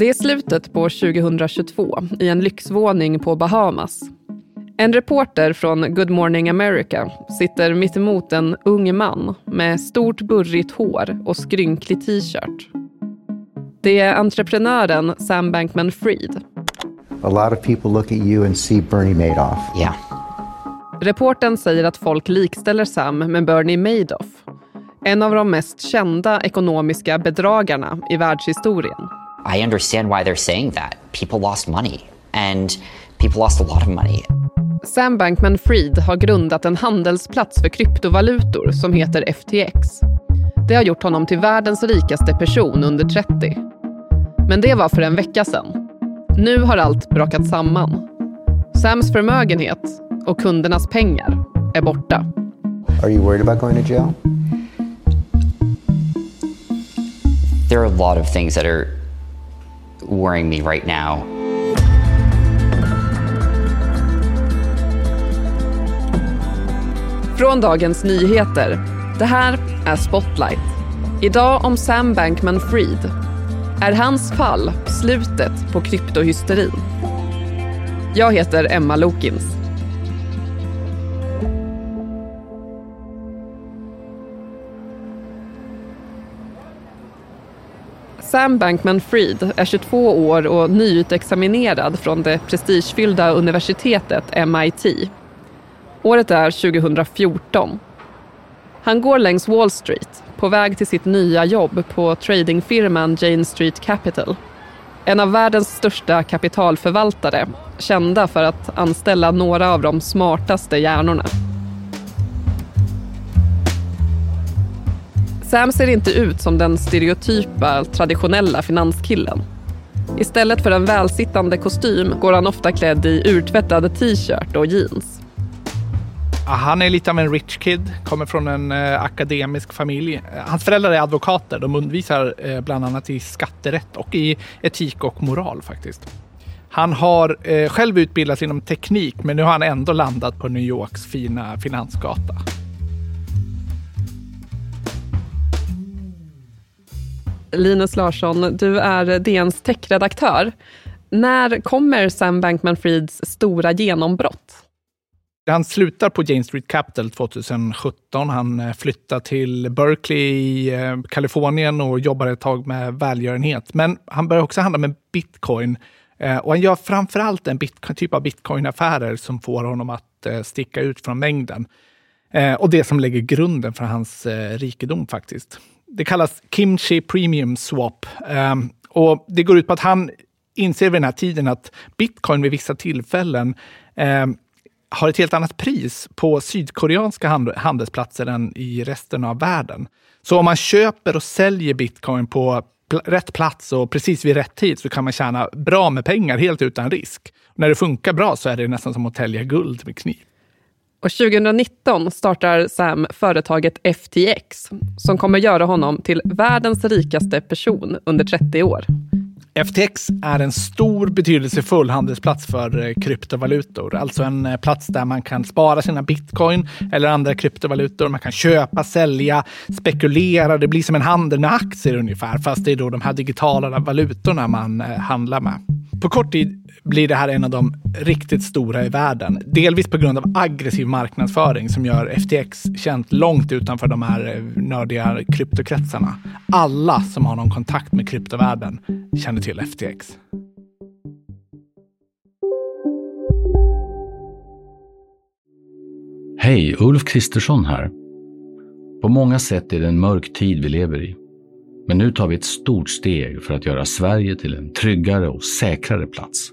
Det är slutet på 2022 i en lyxvåning på Bahamas. En reporter från Good Morning America sitter mittemot en ung man med stort burrigt hår och skrynklig t-shirt. Det är entreprenören Sam Bankman-Fried. A lot of people look at you and see Bernie Madoff. Yeah. Reporten säger att folk likställer Sam med Bernie Madoff. En av de mest kända ekonomiska bedragarna i världshistorien. I understand why they're saying that. People lost money and people lost a lot of money. Sam Bankman-Fried har grundat en handelsplats för kryptovalutor som heter FTX. Det har gjort honom till världens rikaste person under 30. Men det var för en vecka sedan. Nu har allt brakat samman. Sams förmögenhet och kundernas pengar är borta. Are you worried about going to jail? There are a lot of things that are worrying me right now. Från Dagens Nyheter. Det här är Spotlight. Idag om Sam Bankman-Fried. Är hans fall slutet på kryptohysterin? Jag heter Emma Lokins. Sam Bankman-Fried är 22 år och nyutexaminerad från det prestigefyllda universitetet MIT. Året är 2014. Han går längs Wall Street på väg till sitt nya jobb på tradingfirman Jane Street Capital. En av världens största kapitalförvaltare, kända för att anställa några av de smartaste hjärnorna. Sam ser inte ut som den stereotypa, traditionella finanskillen. Istället för en välsittande kostym går han ofta klädd i urtvättad t-shirt och jeans. Han är lite av en rich kid, kommer från en eh, akademisk familj. Hans föräldrar är advokater. De undervisar eh, bland annat i skatterätt och i etik och moral faktiskt. Han har eh, själv utbildats inom teknik, men nu har han ändå landat på New Yorks fina finansgata. Linus Larsson, du är DNs techredaktör. När kommer Sam Bankman-Frieds stora genombrott? Han slutar på Jane Street Capital 2017. Han eh, flyttar till Berkeley i eh, Kalifornien och jobbar ett tag med välgörenhet. Men han börjar också handla med bitcoin. Eh, och han gör framförallt en typ av bitcoinaffärer som får honom att sticka ut från mängden. Och det som lägger grunden för hans rikedom faktiskt. Det kallas Kimchi Premium Swap. Ehm, och det går ut på att han inser vid den här tiden att bitcoin vid vissa tillfällen ehm, har ett helt annat pris på sydkoreanska handelsplatser än i resten av världen. Så om man köper och säljer bitcoin på rätt plats och precis vid rätt tid så kan man tjäna bra med pengar helt utan risk. Och när det funkar bra så är det nästan som att tälja guld med kniv. Och 2019 startar Sam företaget FTX som kommer göra honom till världens rikaste person under 30 år. FTX är en stor betydelsefull handelsplats för eh, kryptovalutor. Alltså en eh, plats där man kan spara sina bitcoin eller andra kryptovalutor. Man kan köpa, sälja, spekulera. Det blir som en handel med aktier ungefär, fast det är då de här digitala valutorna man eh, handlar med. På kort tid blir det här en av de riktigt stora i världen. Delvis på grund av aggressiv marknadsföring som gör FTX känt långt utanför de här eh, nördiga kryptokretsarna. Alla som har någon kontakt med kryptovärlden känner till FTX. Hej, Ulf Kristersson här. På många sätt är det en mörk tid vi lever i. Men nu tar vi ett stort steg för att göra Sverige till en tryggare och säkrare plats.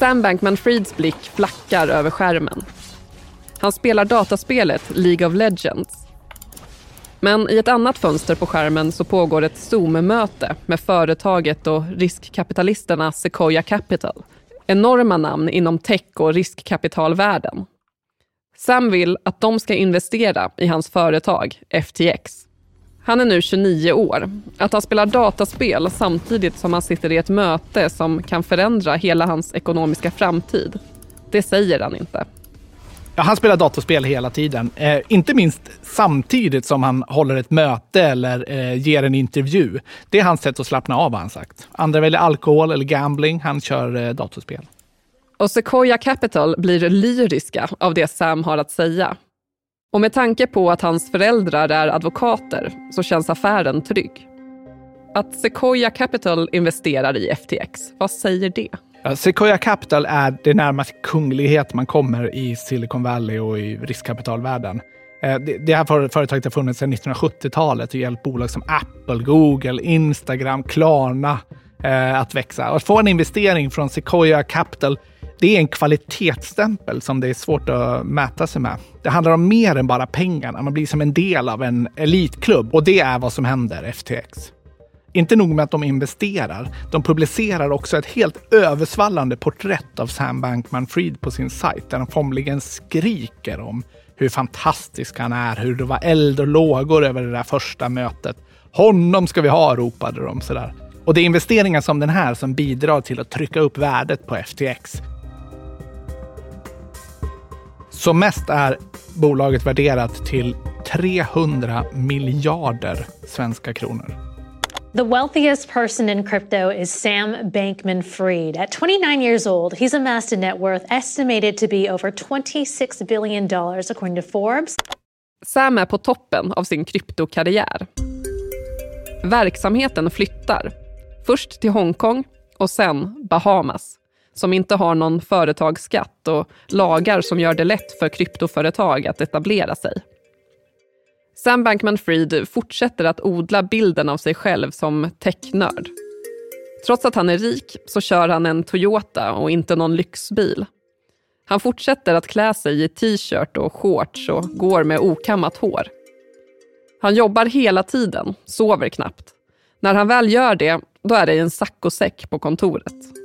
Sam Bankman-Frieds blick flackar över skärmen. Han spelar dataspelet League of Legends. Men i ett annat fönster på skärmen så pågår ett Zoom-möte med företaget och riskkapitalisterna Sequoia Capital. Enorma namn inom tech och riskkapitalvärlden. Sam vill att de ska investera i hans företag FTX. Han är nu 29 år. Att han spelar dataspel samtidigt som han sitter i ett möte som kan förändra hela hans ekonomiska framtid, det säger han inte. Ja, han spelar datorspel hela tiden. Eh, inte minst samtidigt som han håller ett möte eller eh, ger en intervju. Det är hans sätt att slappna av, har han sagt. Andra väljer alkohol eller gambling. Han kör eh, datorspel. Och Sequoia Capital blir lyriska av det Sam har att säga. Och med tanke på att hans föräldrar är advokater så känns affären trygg. Att Sequoia Capital investerar i FTX, vad säger det? Sequoia Capital är det närmaste kunglighet man kommer i Silicon Valley och i riskkapitalvärlden. Eh, det här företaget har funnits sedan 1970-talet och hjälpt bolag som Apple, Google, Instagram, Klarna eh, att växa. Att få en investering från Sequoia Capital det är en kvalitetsstämpel som det är svårt att mäta sig med. Det handlar om mer än bara pengarna. Man blir som en del av en elitklubb och det är vad som händer FTX. Inte nog med att de investerar, de publicerar också ett helt översvallande porträtt av Sam Bankman-Fried på sin sajt där de formligen skriker om hur fantastisk han är, hur det var eld och lågor över det där första mötet. Honom ska vi ha, ropade de sådär. Och det är investeringar som den här som bidrar till att trycka upp värdet på FTX. Som mest är bolaget värderat till 300 miljarder svenska kronor. The wealthiest person in crypto is Sam Bankman Fried. At 29 years old, he's amassed a net worth estimated to be over $26 billion, according to Forbes. Sam är på toppen av sin kryptokarriär. Verksamheten flyttar. Först till Hongkong och sen Bahamas som inte har någon företagsskatt och lagar som gör det lätt för kryptoföretag att etablera sig. Sam Bankman-Fried fortsätter att odla bilden av sig själv som technörd. Trots att han är rik så kör han en Toyota och inte någon lyxbil. Han fortsätter att klä sig i t-shirt och shorts och går med okammat hår. Han jobbar hela tiden, sover knappt. När han väl gör det, då är det i en saccosäck på kontoret.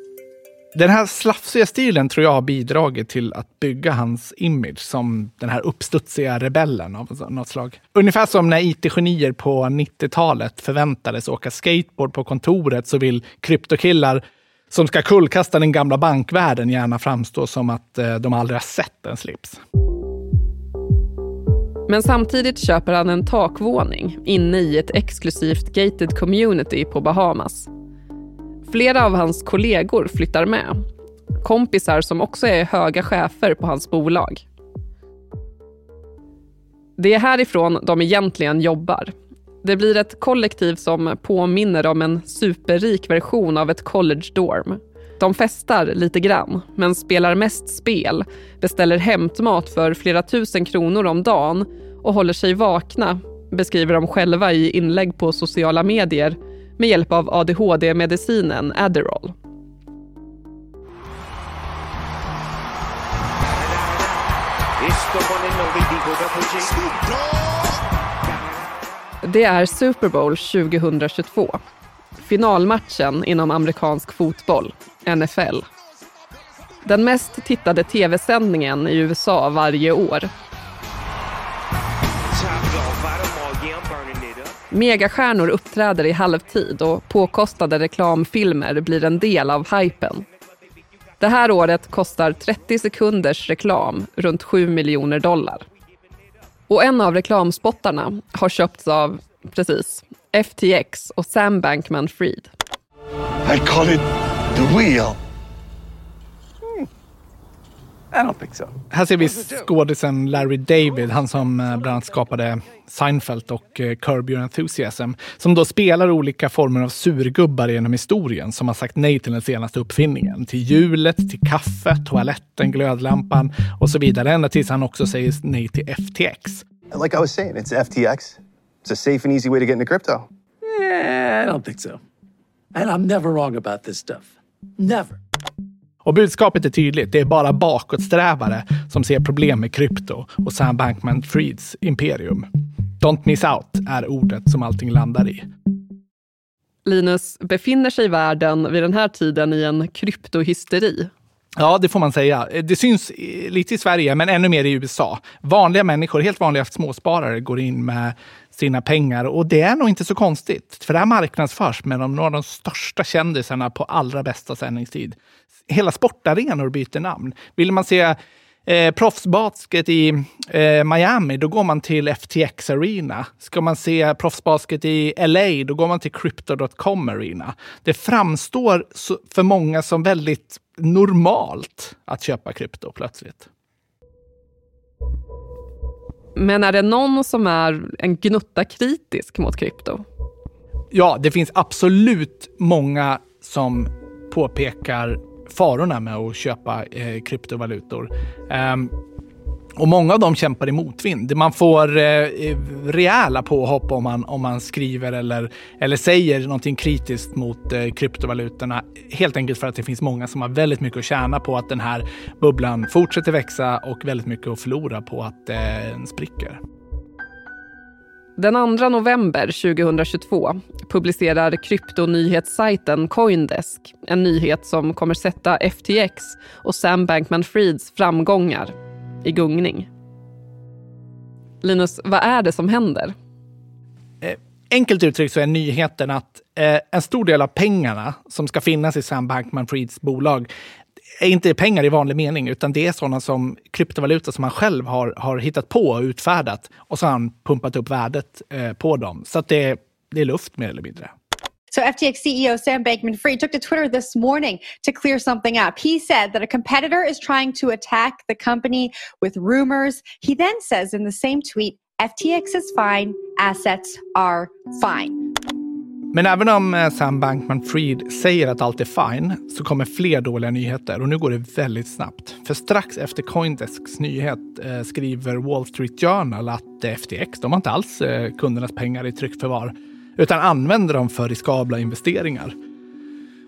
Den här slafsiga stilen tror jag har bidragit till att bygga hans image som den här uppstudsiga rebellen av något slag. Ungefär som när it-genier på 90-talet förväntades åka skateboard på kontoret så vill kryptokillar som ska kullkasta den gamla bankvärlden gärna framstå som att eh, de aldrig har sett en slips. Men samtidigt köper han en takvåning inne i ett exklusivt gated community på Bahamas Flera av hans kollegor flyttar med. Kompisar som också är höga chefer på hans bolag. Det är härifrån de egentligen jobbar. Det blir ett kollektiv som påminner om en superrik version av ett college dorm. De festar lite grann, men spelar mest spel, beställer hämtmat för flera tusen kronor om dagen och håller sig vakna, beskriver de själva i inlägg på sociala medier med hjälp av ADHD-medicinen Adderall. Det är Super Bowl 2022. Finalmatchen inom amerikansk fotboll, NFL. Den mest tittade tv-sändningen i USA varje år Megastjärnor uppträder i halvtid och påkostade reklamfilmer blir en del av hypen. Det här året kostar 30 sekunders reklam runt 7 miljoner dollar. Och en av reklamspottarna har köpts av, precis, FTX och Sam Bankman-Fried. I call it the wheel. I don't think so. Här ser vi skådisen Larry David, han som eh, bland annat skapade Seinfeld och eh, Curb Your Enthusiasm, som då spelar olika former av surgubbar genom historien som har sagt nej till den senaste uppfinningen. Till hjulet, till kaffet, toaletten, glödlampan och så vidare. Ända tills han också säger nej till FTX. Like I was saying, it's FTX. It's a safe and easy way to get into crypto. Yeah, I don't think so. And I'm never wrong about this stuff. Never. Och budskapet är tydligt. Det är bara bakåtsträvare som ser problem med krypto och Sam Bankman-Frieds imperium. Don't miss out är ordet som allting landar i. Linus, befinner sig världen vid den här tiden i en kryptohysteri? Ja, det får man säga. Det syns lite i Sverige, men ännu mer i USA. Vanliga människor, helt vanliga småsparare, går in med sina pengar. Och det är nog inte så konstigt, för det här marknadsförs med några av de största kändisarna på allra bästa sändningstid. Hela sportarenor byter namn. Vill man se eh, proffsbasket i eh, Miami, då går man till FTX Arena. Ska man se proffsbasket i LA, då går man till Crypto.com Arena. Det framstår för många som väldigt normalt att köpa krypto plötsligt. Men är det någon som är en gnutta kritisk mot krypto? Ja, det finns absolut många som påpekar farorna med att köpa eh, kryptovalutor. Um, och många av dem kämpar i motvind. Man får eh, rejäla påhopp om man, om man skriver eller, eller säger någonting kritiskt mot eh, kryptovalutorna. Helt enkelt för att det finns många som har väldigt mycket att tjäna på att den här bubblan fortsätter växa och väldigt mycket att förlora på att eh, den spricker. Den 2 november 2022 publicerar kryptonyhetssajten Coindesk en nyhet som kommer sätta FTX och Sam Bankman-Frieds framgångar i gungning. Linus, vad är det som händer? Eh, enkelt uttryckt så är nyheten att eh, en stor del av pengarna som ska finnas i Sam Bankman-Frieds bolag är inte pengar i vanlig mening, utan det är sådana som kryptovaluta som han själv har, har hittat på och utfärdat. Och så har han pumpat upp värdet eh, på dem. Så att det, det är luft mer eller mindre. So FTX CEO Sam Bankman-Fried took to Twitter this morning to clear something up. He said that a competitor is trying to attack the company with rumors. He then says in the same tweet, FTX is fine, assets are fine. Men även om eh, Sam Bankman-Fried säger att allt är fine så kommer fler dåliga nyheter och nu går det väldigt snabbt. För strax efter Coindesks nyhet eh, skriver Wall Street Journal att eh, FTX, de har inte alls eh, kundernas pengar i tryckförvar utan använder dem för riskabla investeringar.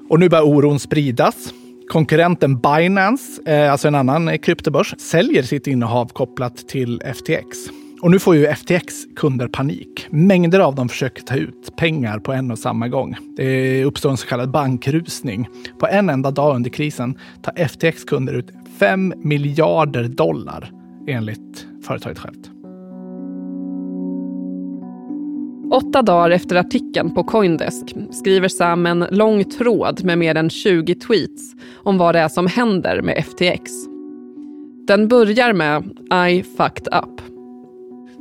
Och nu börjar oron spridas. Konkurrenten Binance, eh, alltså en annan eh, kryptobörs, säljer sitt innehav kopplat till FTX. Och nu får ju FTX kunder panik. Mängder av dem försöker ta ut pengar på en och samma gång. Det uppstår en så kallad bankrusning. På en enda dag under krisen tar FTX kunder ut 5 miljarder dollar enligt företaget självt. Åtta dagar efter artikeln på Coindesk skriver Sam en lång tråd med mer än 20 tweets om vad det är som händer med FTX. Den börjar med I fucked up.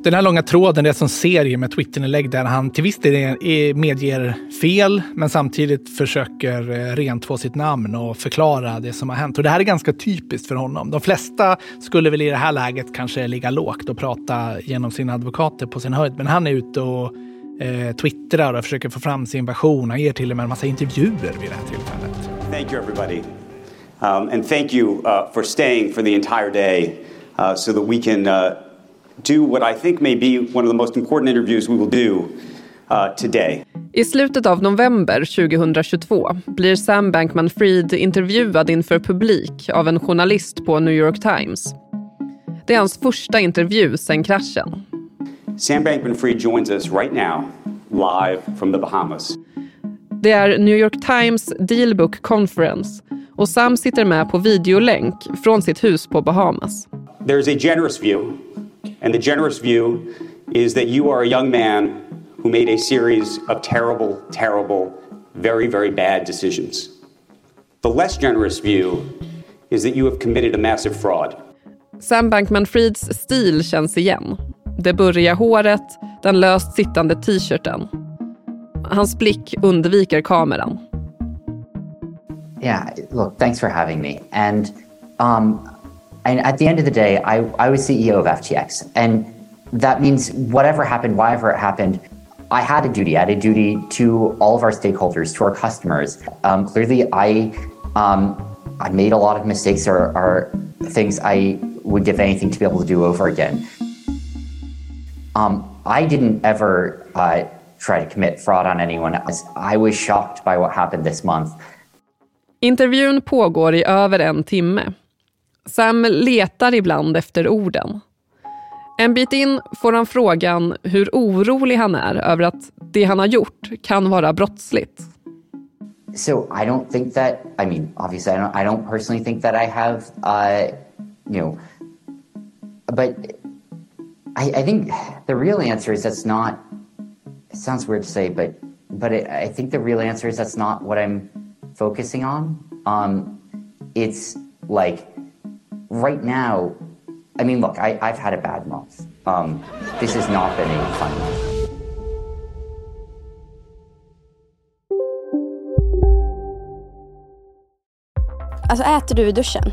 Den här långa tråden är som serie med Twitterinlägg där han till viss del medger fel men samtidigt försöker eh, rentvå sitt namn och förklara det som har hänt. Och det här är ganska typiskt för honom. De flesta skulle väl i det här läget kanske ligga lågt och prata genom sina advokater på sin höjd. Men han är ute och eh, twittrar och försöker få fram sin version. Han ger till och med en massa intervjuer vid det här tillfället. Thank you everybody. Um, and thank you uh, for staying for the entire day uh, so that we can uh, do what I think may be one of the most important interviews we will do uh, today. I slutet av november 2022 blir Sam Bankman-Fried intervjuad inför publik av en journalist på New York Times. Det är hans första intervju sedan kraschen. Sam Bankman-Fried joins us right now, live from the Bahamas. Det är New York Times Dealbook Conference och Sam sitter med på videolänk från sitt hus på Bahamas. There's a generous view, and the generous view is that you are a young man who made a series of terrible, terrible, very, very bad decisions. The less generous view is that you have committed a massive fraud. Sam Bankman-Frieds stil känns igen. Det burriga håret, den löst sittande t-shirten. Hans blick undviker kameran. Yeah, look, thanks for having me. And um, and at the end of the day, I, I was CEO of FTX. And that means whatever happened, whatever it happened, I had a duty. I had a duty to all of our stakeholders, to our customers. Um, clearly, I um, I made a lot of mistakes or, or things I would give anything to be able to do over again. Um, I didn't ever uh, try to commit fraud on anyone. I was shocked by what happened this month. Intervjun pågår i över en timme. Sam letar ibland efter orden. En bit in får han frågan hur orolig han är över att det han har gjort kan vara brottsligt. So I don't think that. I mean, obviously, I don't. I don't personally think that I have. Uh, you know, but I, I think the real answer is that's not. It sounds weird to say, but but it, I think the real answer is that's not what I'm focusing on. Um, it's like right now. I mean, look, I, I've had a bad month. Um, this has not been a fun month. Alltså äter du i duschen?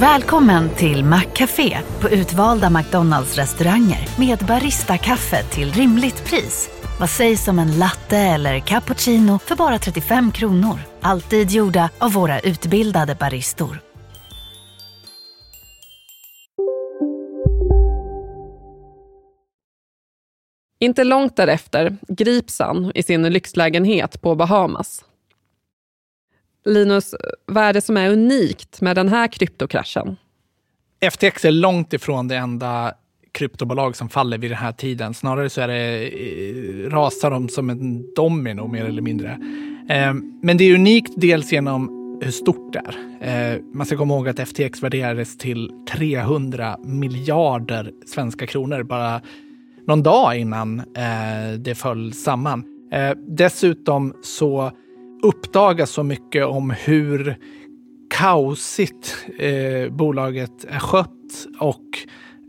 Välkommen till Maccafé på utvalda McDonalds restauranger med Baristakaffe till rimligt pris. Vad sägs om en latte eller cappuccino för bara 35 kronor? Alltid gjorda av våra utbildade baristor. Inte långt därefter grips han i sin lyxlägenhet på Bahamas. Linus, vad är det som är unikt med den här kryptokraschen? FTX är långt ifrån det enda kryptobolag som faller vid den här tiden. Snarare så är det, eh, rasar de som en domino mer eller mindre. Eh, men det är unikt dels genom hur stort det är. Eh, man ska komma ihåg att FTX värderades till 300 miljarder svenska kronor bara någon dag innan det föll samman. Dessutom så uppdagas så mycket om hur kaosigt eh, bolaget är skött och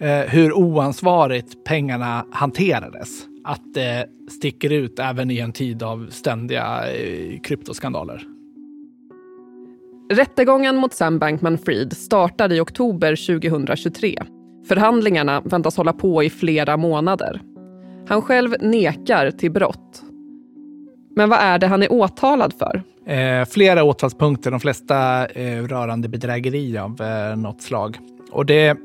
eh, hur oansvarigt pengarna hanterades. Att det sticker ut även i en tid av ständiga eh, kryptoskandaler. Rättegången mot Sam Bankman-Fried startade i oktober 2023. Förhandlingarna väntas hålla på i flera månader. Han själv nekar till brott men vad är det han är åtalad för? Eh, flera åtalspunkter, de flesta eh, rörande bedrägeri av eh, något slag. Och det eh,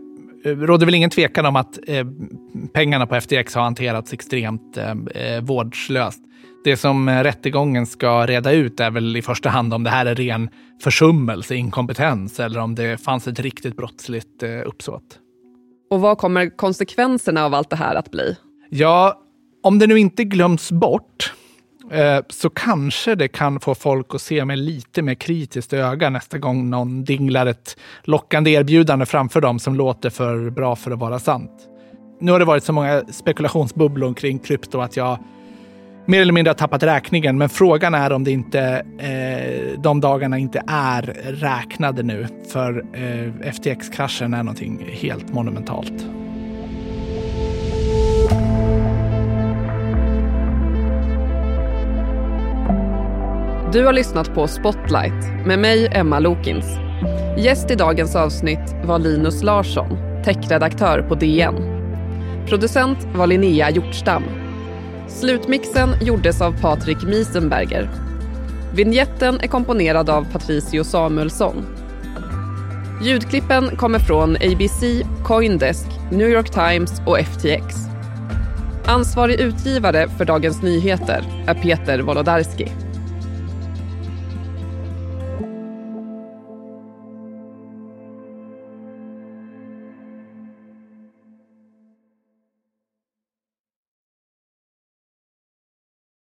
råder väl ingen tvekan om att eh, pengarna på FTX har hanterats extremt eh, eh, vårdslöst. Det som eh, rättegången ska reda ut är väl i första hand om det här är ren försummelse, inkompetens eller om det fanns ett riktigt brottsligt eh, uppsåt. Och vad kommer konsekvenserna av allt det här att bli? Ja, om det nu inte glöms bort Eh, så kanske det kan få folk att se med lite mer kritiskt öga nästa gång någon dinglar ett lockande erbjudande framför dem som låter för bra för att vara sant. Nu har det varit så många spekulationsbubblor kring krypto att jag mer eller mindre har tappat räkningen. Men frågan är om det inte, eh, de dagarna inte är räknade nu. För eh, FTX-kraschen är någonting helt monumentalt. Du har lyssnat på Spotlight med mig, Emma Lokins. Gäst i dagens avsnitt var Linus Larsson, techredaktör på DN. Producent var Linnea Hjortstam. Slutmixen gjordes av Patrik Miesenberger. Vignetten är komponerad av Patricio Samuelsson. Ljudklippen kommer från ABC, Coindesk, New York Times och FTX. Ansvarig utgivare för Dagens Nyheter är Peter Wolodarski.